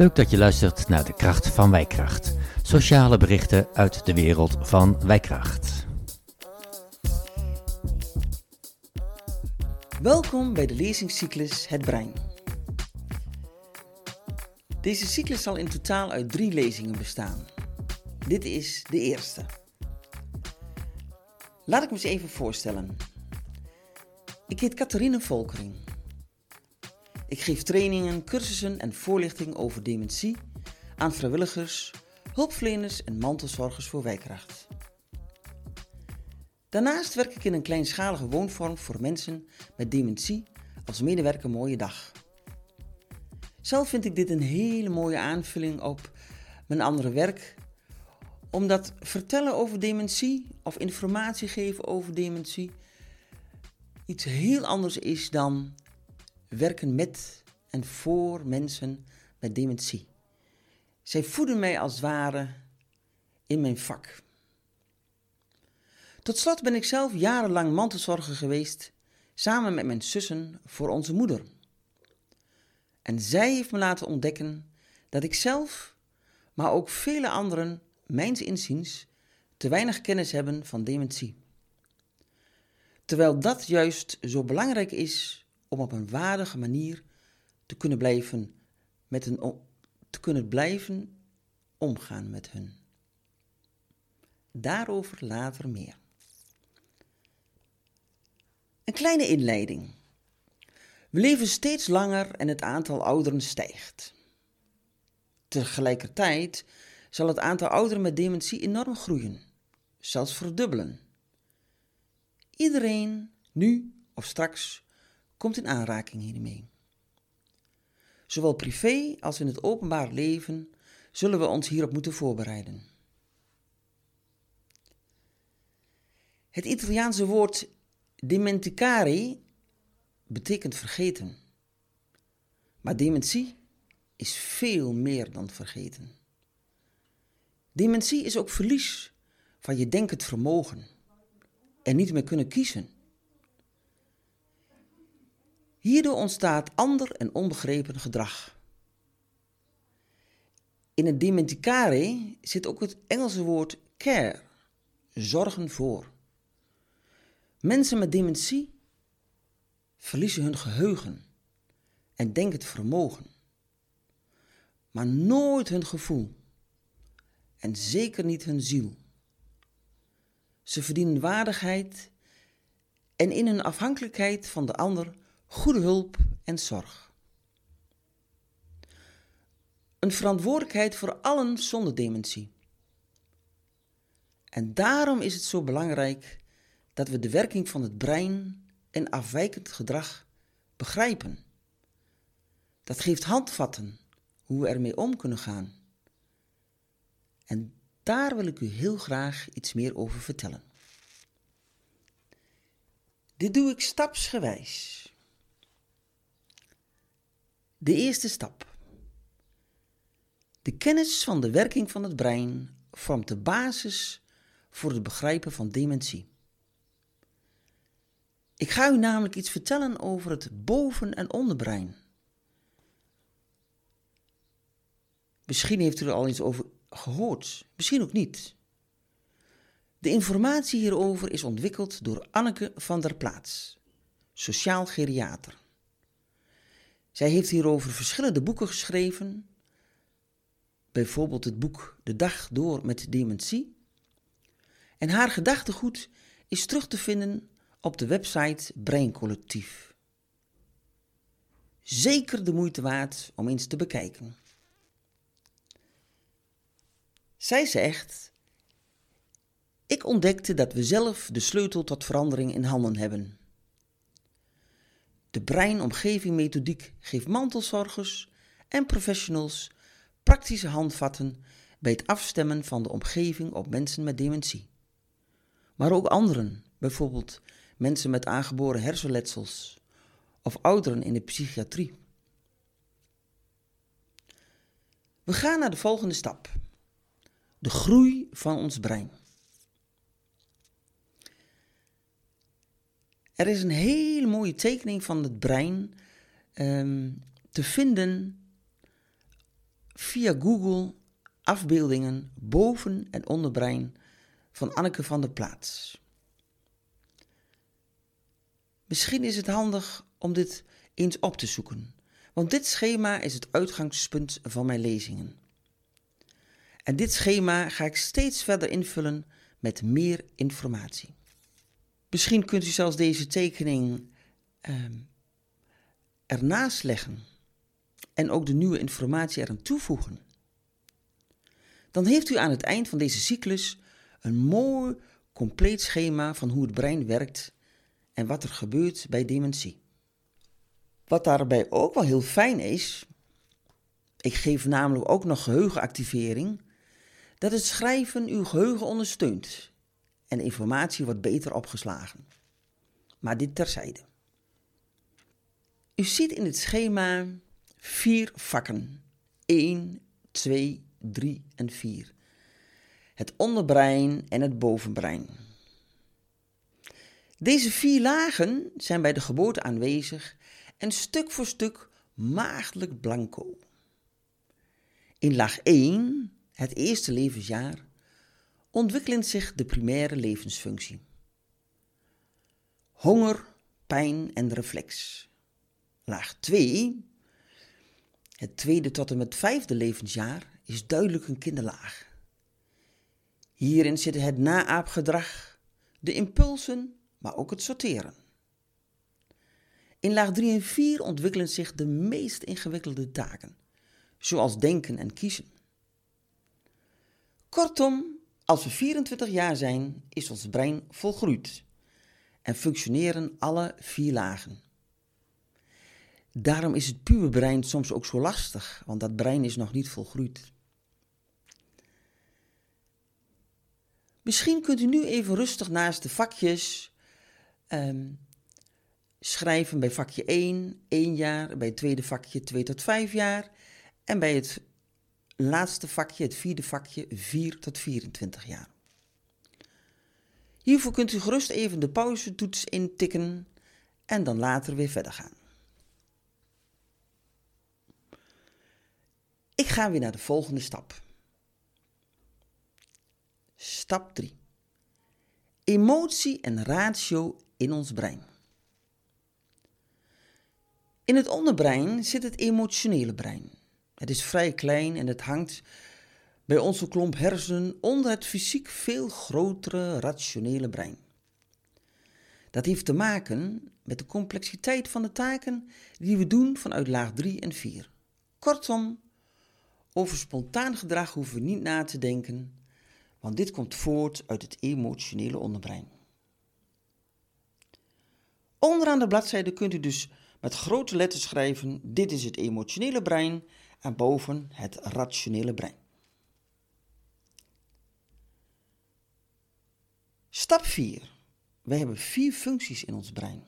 Leuk dat je luistert naar de kracht van Wijkracht. Sociale berichten uit de wereld van Wijkracht. Welkom bij de lezingscyclus Het Brein. Deze cyclus zal in totaal uit drie lezingen bestaan. Dit is de eerste. Laat ik me eens even voorstellen. Ik heet Catharine Volkering. Ik geef trainingen, cursussen en voorlichting over dementie aan vrijwilligers, hulpverleners en mantelzorgers voor wijkracht. Daarnaast werk ik in een kleinschalige woonvorm voor mensen met dementie als medewerker Mooie Dag. Zelf vind ik dit een hele mooie aanvulling op mijn andere werk, omdat vertellen over dementie of informatie geven over dementie iets heel anders is dan werken met en voor mensen met dementie. Zij voeden mij als het ware in mijn vak. Tot slot ben ik zelf jarenlang mantelzorger geweest, samen met mijn zussen voor onze moeder. En zij heeft me laten ontdekken dat ik zelf, maar ook vele anderen, mijns inziens, te weinig kennis hebben van dementie. Terwijl dat juist zo belangrijk is om op een waardige manier te kunnen blijven, met een, te kunnen blijven omgaan met hun. Daarover later meer. Een kleine inleiding. We leven steeds langer en het aantal ouderen stijgt. Tegelijkertijd zal het aantal ouderen met dementie enorm groeien, zelfs verdubbelen. Iedereen, nu of straks, komt in aanraking hiermee. Zowel privé als in het openbaar leven zullen we ons hierop moeten voorbereiden. Het Italiaanse woord dimenticare betekent vergeten. Maar dementie is veel meer dan vergeten. Dementie is ook verlies van je denkend vermogen en niet meer kunnen kiezen. Hierdoor ontstaat ander en onbegrepen gedrag. In het dimenticare zit ook het Engelse woord care, zorgen voor. Mensen met dementie verliezen hun geheugen en denkend vermogen, maar nooit hun gevoel en zeker niet hun ziel. Ze verdienen waardigheid en in hun afhankelijkheid van de ander goede hulp en zorg. Een verantwoordelijkheid voor allen zonder dementie. En daarom is het zo belangrijk dat we de werking van het brein en afwijkend gedrag begrijpen. Dat geeft handvatten hoe we ermee om kunnen gaan. En daar wil ik u heel graag iets meer over vertellen. Dit doe ik stapsgewijs. De eerste stap. De kennis van de werking van het brein vormt de basis voor het begrijpen van dementie. Ik ga u namelijk iets vertellen over het boven- en onderbrein. Misschien heeft u er al iets over gehoord, misschien ook niet. De informatie hierover is ontwikkeld door Anneke van der Plaats, sociaal geriater. Zij heeft hierover verschillende boeken geschreven, bijvoorbeeld het boek De Dag Door met Dementie. En haar gedachtegoed is terug te vinden op de website Breincollectief. Zeker de moeite waard om eens te bekijken. Zij zegt: Ik ontdekte dat we zelf de sleutel tot verandering in handen hebben. De breinomgeving methodiek geeft mantelzorgers en professionals praktische handvatten bij het afstemmen van de omgeving op mensen met dementie. Maar ook anderen, bijvoorbeeld mensen met aangeboren hersenletsels of ouderen in de psychiatrie. We gaan naar de volgende stap: de groei van ons brein. Er is een hele mooie tekening van het brein. Um, te vinden via Google afbeeldingen boven en onderbrein van Anneke van der Plaats. Misschien is het handig om dit eens op te zoeken, want dit schema is het uitgangspunt van mijn lezingen. En dit schema ga ik steeds verder invullen met meer informatie. Misschien kunt u zelfs deze tekening uh, ernaast leggen en ook de nieuwe informatie eraan toevoegen. Dan heeft u aan het eind van deze cyclus een mooi, compleet schema van hoe het brein werkt en wat er gebeurt bij dementie. Wat daarbij ook wel heel fijn is, ik geef namelijk ook nog geheugenactivering, dat het schrijven uw geheugen ondersteunt en informatie wordt beter opgeslagen. Maar dit terzijde. U ziet in het schema vier vakken. 1, 2, 3 en 4. Het onderbrein en het bovenbrein. Deze vier lagen zijn bij de geboorte aanwezig en stuk voor stuk maagdelijk blanco. In laag 1, het eerste levensjaar, ontwikkelt zich de primaire levensfunctie. Honger, pijn en reflex. Laag 2, het tweede tot en met vijfde levensjaar, is duidelijk een kinderlaag. Hierin zitten het naaapgedrag, de impulsen, maar ook het sorteren. In laag 3 en 4 ontwikkelen zich de meest ingewikkelde taken, zoals denken en kiezen. Kortom, als we 24 jaar zijn, is ons brein volgroeid en functioneren alle vier lagen. Daarom is het puberbrein soms ook zo lastig, want dat brein is nog niet volgroeid. Misschien kunt u nu even rustig naast de vakjes um, schrijven bij vakje 1, 1 jaar, bij het tweede vakje 2 tot 5 jaar en bij het laatste vakje, het vierde vakje, 4 tot 24 jaar. Hiervoor kunt u gerust even de pauzetoets intikken en dan later weer verder gaan. Ik ga weer naar de volgende stap. Stap 3. Emotie en ratio in ons brein. In het onderbrein zit het emotionele brein. Het is vrij klein en het hangt bij onze klomp hersenen onder het fysiek veel grotere rationele brein. Dat heeft te maken met de complexiteit van de taken die we doen vanuit laag 3 en 4. Kortom, over spontaan gedrag hoeven we niet na te denken, want dit komt voort uit het emotionele onderbrein. Onderaan de bladzijde kunt u dus met grote letters schrijven: dit is het emotionele brein en boven het rationele brein. Stap 4. We hebben vier functies in ons brein.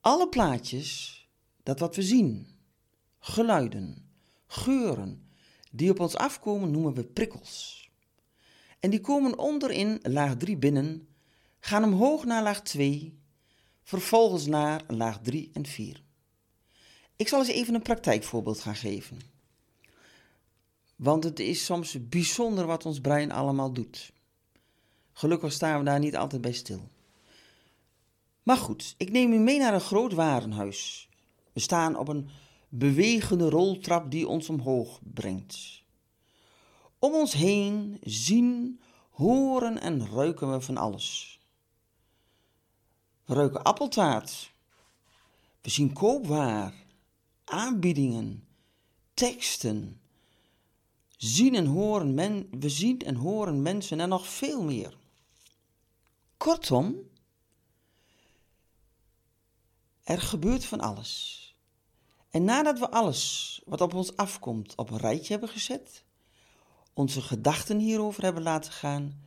Alle plaatjes dat wat we zien, geluiden, geuren, die op ons afkomen, noemen we prikkels. En die komen onderin laag 3 binnen, gaan omhoog naar laag 2, vervolgens naar laag 3 en 4. Ik zal eens even een praktijkvoorbeeld gaan geven. Want het is soms bijzonder wat ons brein allemaal doet. Gelukkig staan we daar niet altijd bij stil. Maar goed, ik neem u mee naar een groot warenhuis. We staan op een bewegende roltrap die ons omhoog brengt. Om ons heen zien, horen en ruiken we van alles. We ruiken appeltaart. We zien koopwaar, aanbiedingen, teksten. Zien en horen men, we zien en horen mensen en nog veel meer. Kortom, er gebeurt van alles. En nadat we alles wat op ons afkomt op een rijtje hebben gezet, onze gedachten hierover hebben laten gaan,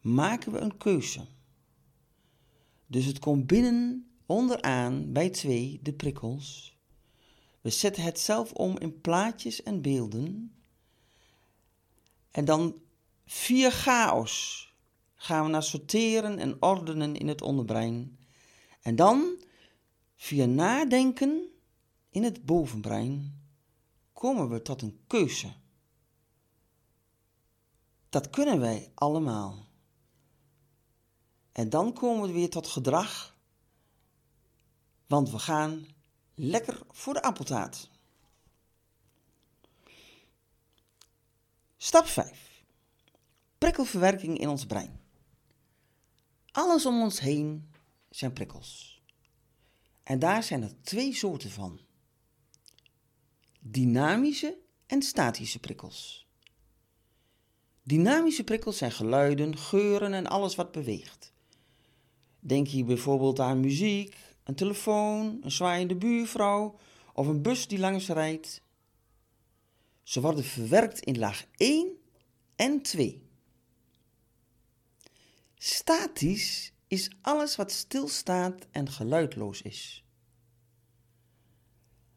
maken we een keuze. Dus het komt binnen onderaan bij twee de prikkels. We zetten het zelf om in plaatjes en beelden. En dan via chaos gaan we naar sorteren en ordenen in het onderbrein. En dan, via nadenken in het bovenbrein, komen we tot een keuze. Dat kunnen wij allemaal. En dan komen we weer tot gedrag, want we gaan lekker voor de appeltaart. Stap 5. Prikkelverwerking in ons brein. Alles om ons heen zijn prikkels. En daar zijn er twee soorten van. Dynamische en statische prikkels. Dynamische prikkels zijn geluiden, geuren en alles wat beweegt. Denk hier bijvoorbeeld aan muziek, een telefoon, een zwaaiende buurvrouw of een bus die langs rijdt. Ze worden verwerkt in laag 1 en 2. Statisch is alles wat stilstaat en geluidloos is.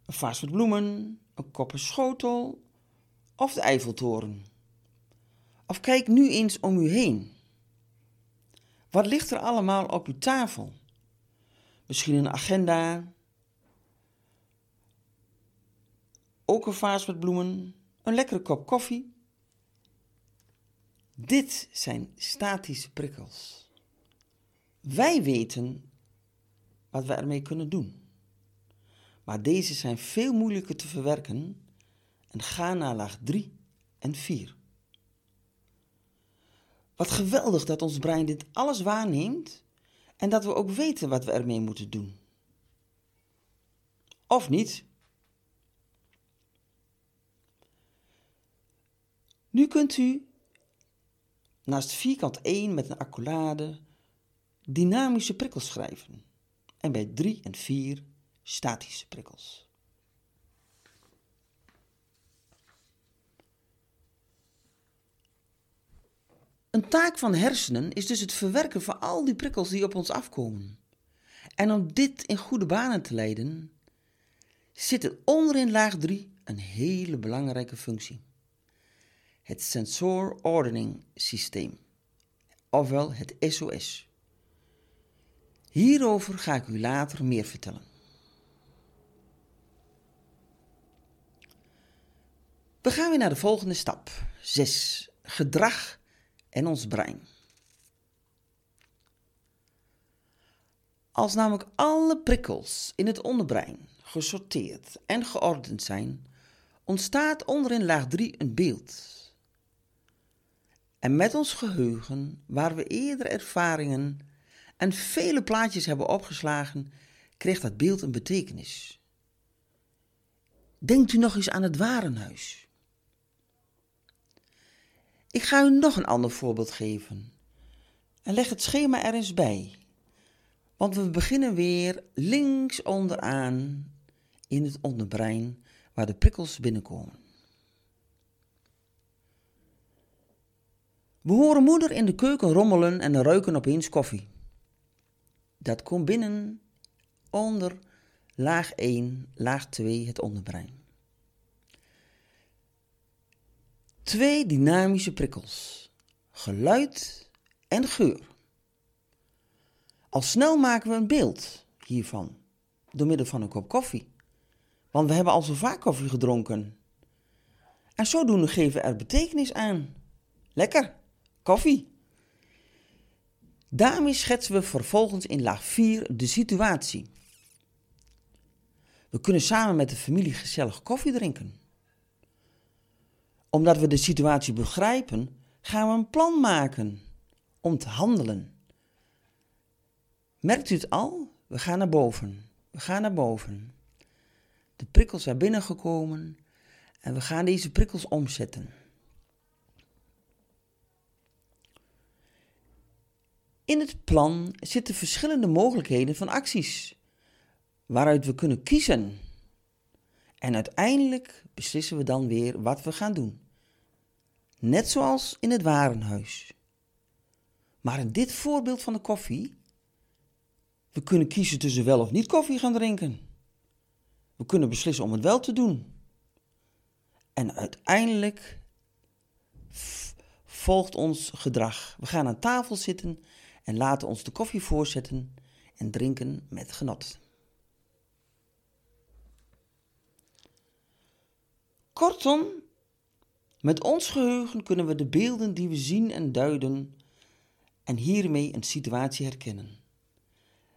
Een vaas met bloemen, een koppen schotel of de Eiffeltoren. Of kijk nu eens om u heen. Wat ligt er allemaal op uw tafel? Misschien een agenda, ook een vaas met bloemen, een lekkere kop koffie. Dit zijn statische prikkels. Wij weten wat we ermee kunnen doen. Maar deze zijn veel moeilijker te verwerken en gaan naar laag 3 en 4. Wat geweldig dat ons brein dit alles waarneemt en dat we ook weten wat we ermee moeten doen. Of niet? Nu kunt u naast vierkant 1 met een accolade dynamische prikkels schrijven en bij 3 en 4 statische prikkels. Een taak van hersenen is dus het verwerken van al die prikkels die op ons afkomen. En om dit in goede banen te leiden, zit er onderin laag 3 een hele belangrijke functie. Het Sensor Ordering Systeem, ofwel het SOS. Hierover ga ik u later meer vertellen. We gaan weer naar de volgende stap. 6. Gedrag en ons brein. Als namelijk alle prikkels in het onderbrein gesorteerd en geordend zijn, ontstaat onderin laag 3 een beeld. En met ons geheugen, waar we eerder ervaringen en vele plaatjes hebben opgeslagen, kreeg dat beeld een betekenis. Denkt u nog eens aan het warenhuis. Ik ga u nog een ander voorbeeld geven. En leg het schema er eens bij. Want we beginnen weer links onderaan in het onderbrein waar de prikkels binnenkomen. We horen moeder in de keuken rommelen en ruiken opeens koffie. Dat komt binnen onder laag 1, laag 2 het onderbrein. Twee dynamische prikkels: geluid en geur. Al snel maken we een beeld hiervan door middel van een kop koffie. Want we hebben al zo vaak koffie gedronken. En zodoende geven we er betekenis aan. Lekker, koffie. Daarmee schetsen we vervolgens in laag 4 de situatie. We kunnen samen met de familie gezellig koffie drinken omdat we de situatie begrijpen, gaan we een plan maken om te handelen. Merkt u het al? We gaan naar boven. We gaan naar boven. De prikkels zijn binnengekomen en we gaan deze prikkels omzetten. In het plan zitten verschillende mogelijkheden van acties, waaruit we kunnen kiezen. En uiteindelijk beslissen we dan weer wat we gaan doen net zoals in het warenhuis. Maar in dit voorbeeld van de koffie, we kunnen kiezen tussen wel of niet koffie gaan drinken. We kunnen beslissen om het wel te doen. En uiteindelijk volgt ons gedrag. We gaan aan tafel zitten en laten ons de koffie voorzetten en drinken met genot. Kortom, met ons geheugen kunnen we de beelden die we zien en duiden en hiermee een situatie herkennen.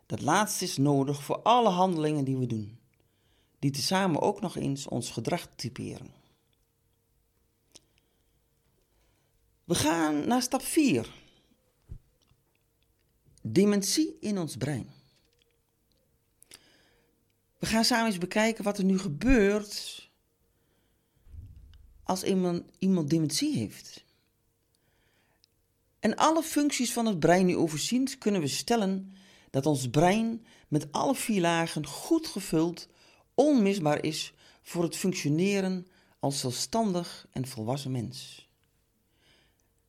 Dat laatste is nodig voor alle handelingen die we doen, die tezamen ook nog eens ons gedrag typeren. We gaan naar stap 4. Dementie in ons brein. We gaan samen eens bekijken wat er nu gebeurt als iemand, iemand dementie heeft. En alle functies van het brein nu overziend, kunnen we stellen dat ons brein met alle vier lagen goed gevuld onmisbaar is voor het functioneren als zelfstandig en volwassen mens.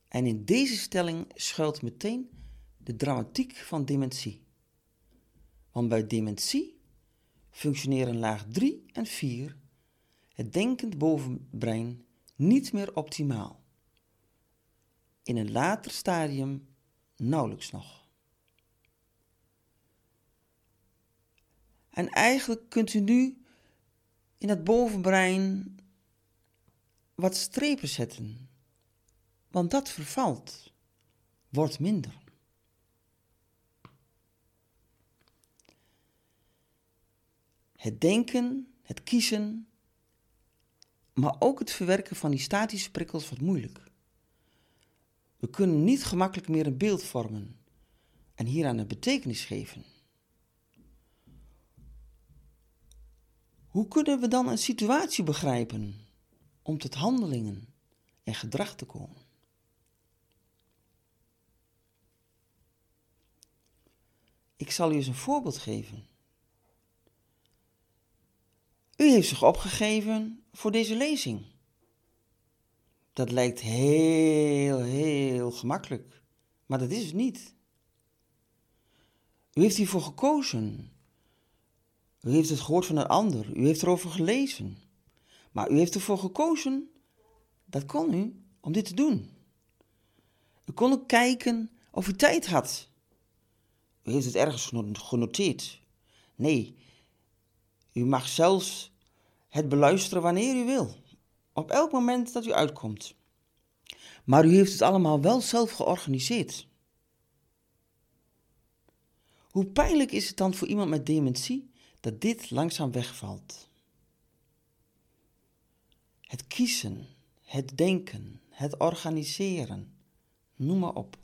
En in deze stelling schuilt meteen de dramatiek van dementie. Want bij dementie functioneren laag 3 en 4, het denkend bovenbrein, niet meer optimaal. In een later stadium nauwelijks nog. En eigenlijk kunt u nu in het bovenbrein wat strepen zetten, want dat vervalt, wordt minder. Het denken, het kiezen, maar ook het verwerken van die statische prikkels wordt moeilijk. We kunnen niet gemakkelijk meer een beeld vormen en hieraan een betekenis geven. Hoe kunnen we dan een situatie begrijpen om tot handelingen en gedrag te komen? Ik zal u eens een voorbeeld geven. U heeft zich opgegeven voor deze lezing. Dat lijkt heel, heel gemakkelijk, maar dat is het niet. U heeft hiervoor gekozen. U heeft het gehoord van een ander. U heeft erover gelezen. Maar u heeft ervoor gekozen, dat kon u, om dit te doen. U kon ook kijken of u tijd had. U heeft het ergens genoteerd. Nee, u mag zelfs het beluisteren wanneer u wil, op elk moment dat u uitkomt. Maar u heeft het allemaal wel zelf georganiseerd. Hoe pijnlijk is het dan voor iemand met dementie dat dit langzaam wegvalt? Het kiezen, het denken, het organiseren, noem maar op.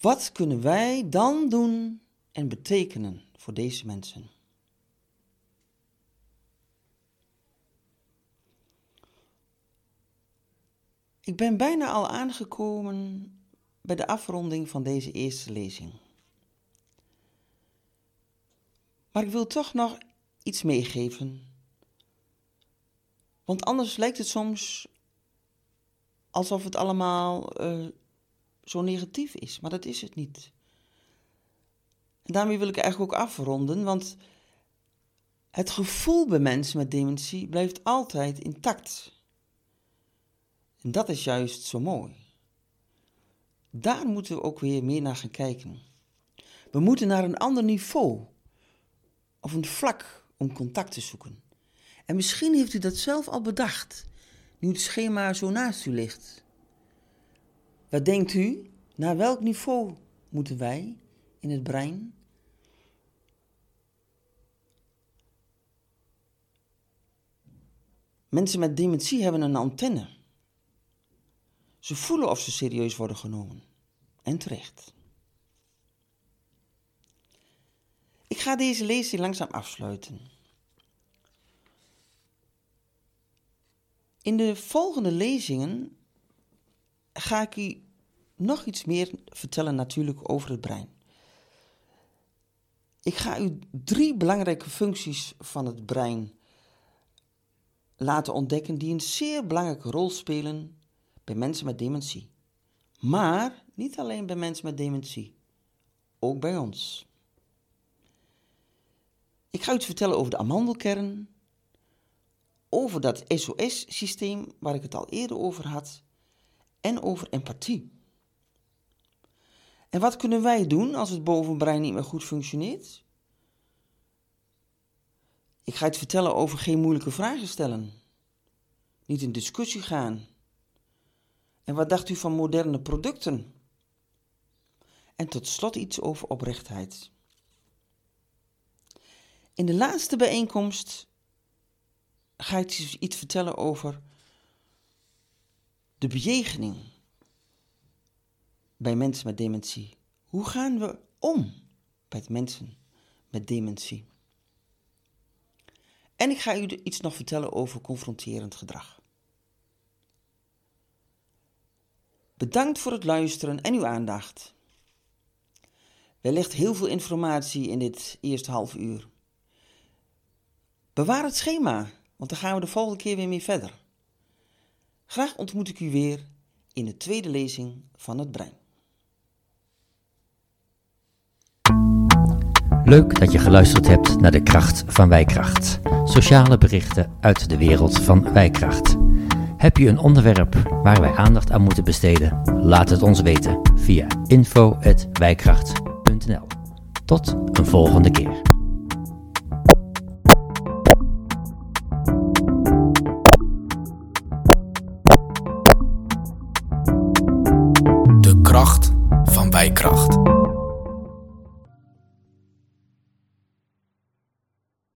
Wat kunnen wij dan doen en betekenen voor deze mensen? Ik ben bijna al aangekomen bij de afronding van deze eerste lezing. Maar ik wil toch nog iets meegeven. Want anders lijkt het soms alsof het allemaal uh, zo negatief is, maar dat is het niet. En daarmee wil ik eigenlijk ook afronden, want het gevoel bij mensen met dementie blijft altijd intact. En dat is juist zo mooi. Daar moeten we ook weer meer naar gaan kijken. We moeten naar een ander niveau of een vlak om contact te zoeken. En misschien heeft u dat zelf al bedacht, nu het schema zo naast u ligt. Wat denkt u? Naar welk niveau moeten wij in het brein? Mensen met dementie hebben een antenne. Ze voelen of ze serieus worden genomen. En terecht. Ik ga deze lezing langzaam afsluiten. In de volgende lezingen ga ik u nog iets meer vertellen natuurlijk over het brein. Ik ga u drie belangrijke functies van het brein laten ontdekken die een zeer belangrijke rol spelen bij mensen met dementie. Maar niet alleen bij mensen met dementie, ook bij ons. Ik ga u vertellen over de amandelkern, over dat SOS-systeem waar ik het al eerder over had en over empathie. En wat kunnen wij doen als het bovenbrein niet meer goed functioneert? Ik ga het vertellen over geen moeilijke vragen stellen. Niet in discussie gaan. En wat dacht u van moderne producten? En tot slot iets over oprechtheid. In de laatste bijeenkomst ga ik iets vertellen over de bejegening bij mensen met dementie. Hoe gaan we om met mensen met dementie? En ik ga u iets nog vertellen over confronterend gedrag. Bedankt voor het luisteren en uw aandacht. Wellicht heel veel informatie in dit eerste half uur. Bewaar het schema, want dan gaan we de volgende keer weer mee verder. Graag ontmoet ik u weer in de tweede lezing van het brein. Leuk dat je geluisterd hebt naar de kracht van Wijkracht. Sociale berichten uit de wereld van Wijkracht. Heb je een onderwerp waar wij aandacht aan moeten besteden? Laat het ons weten via info.wijkracht.nl. Tot een volgende keer. De kracht van Wijkracht.